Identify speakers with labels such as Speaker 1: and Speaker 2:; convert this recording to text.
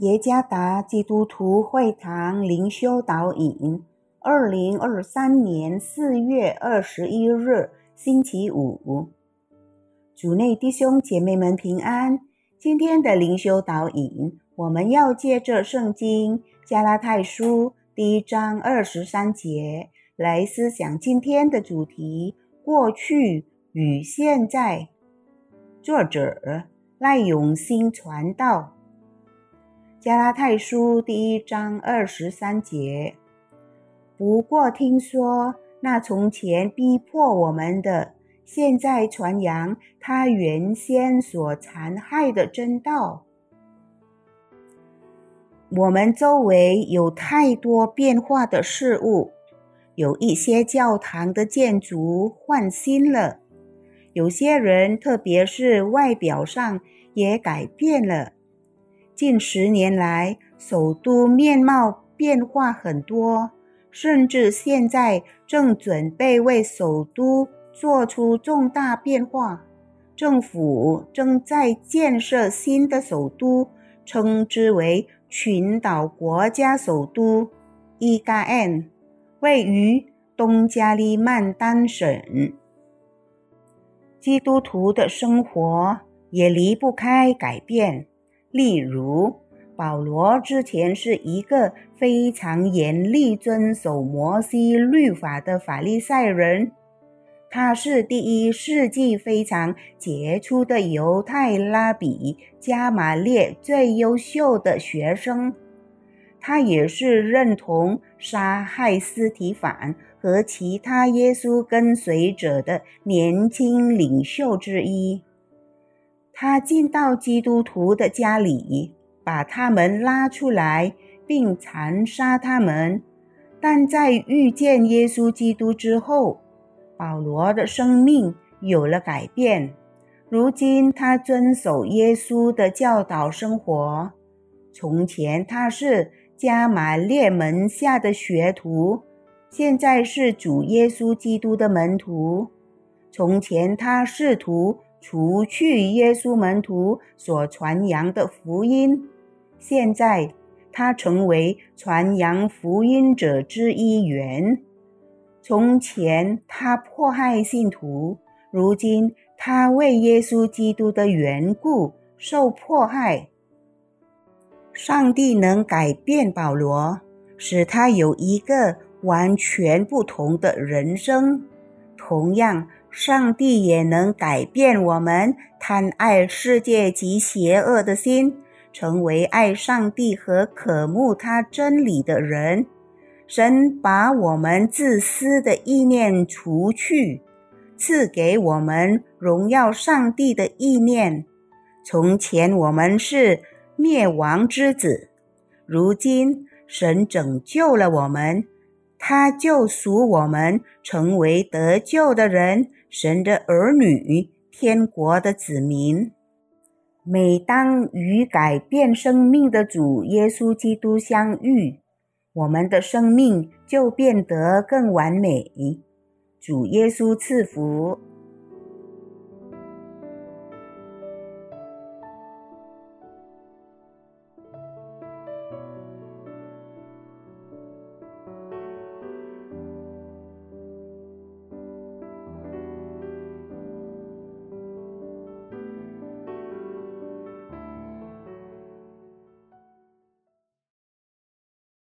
Speaker 1: 耶加达基督徒会堂灵修导引，二零二三年四月二十一日，星期五。主内弟兄姐妹们平安。今天的灵修导引，我们要借着圣经加拉太书第一章二十三节来思想今天的主题：过去与现在。作者赖永新传道。加拉太书第一章二十三节。不过听说那从前逼迫我们的，现在传扬他原先所残害的真道。我们周围有太多变化的事物，有一些教堂的建筑换新了，有些人，特别是外表上也改变了。近十年来，首都面貌变化很多，甚至现在正准备为首都做出重大变化。政府正在建设新的首都，称之为群岛国家首都伊加恩，位于东加利曼丹省。基督徒的生活也离不开改变。例如，保罗之前是一个非常严厉遵守摩西律法的法利赛人，他是第一世纪非常杰出的犹太拉比加马列最优秀的学生，他也是认同杀害斯提凡和其他耶稣跟随者的年轻领袖之一。他进到基督徒的家里，把他们拉出来，并残杀他们。但在遇见耶稣基督之后，保罗的生命有了改变。如今他遵守耶稣的教导生活。从前他是加马列门下的学徒，现在是主耶稣基督的门徒。从前他试图。除去耶稣门徒所传扬的福音，现在他成为传扬福音者之一员。从前他迫害信徒，如今他为耶稣基督的缘故受迫害。上帝能改变保罗，使他有一个完全不同的人生。同样。上帝也能改变我们贪爱世界及邪恶的心，成为爱上帝和渴慕他真理的人。神把我们自私的意念除去，赐给我们荣耀上帝的意念。从前我们是灭亡之子，如今神拯救了我们，他救赎我们，成为得救的人。神的儿女，天国的子民，每当与改变生命的主耶稣基督相遇，我们的生命就变得更完美。主耶稣赐福。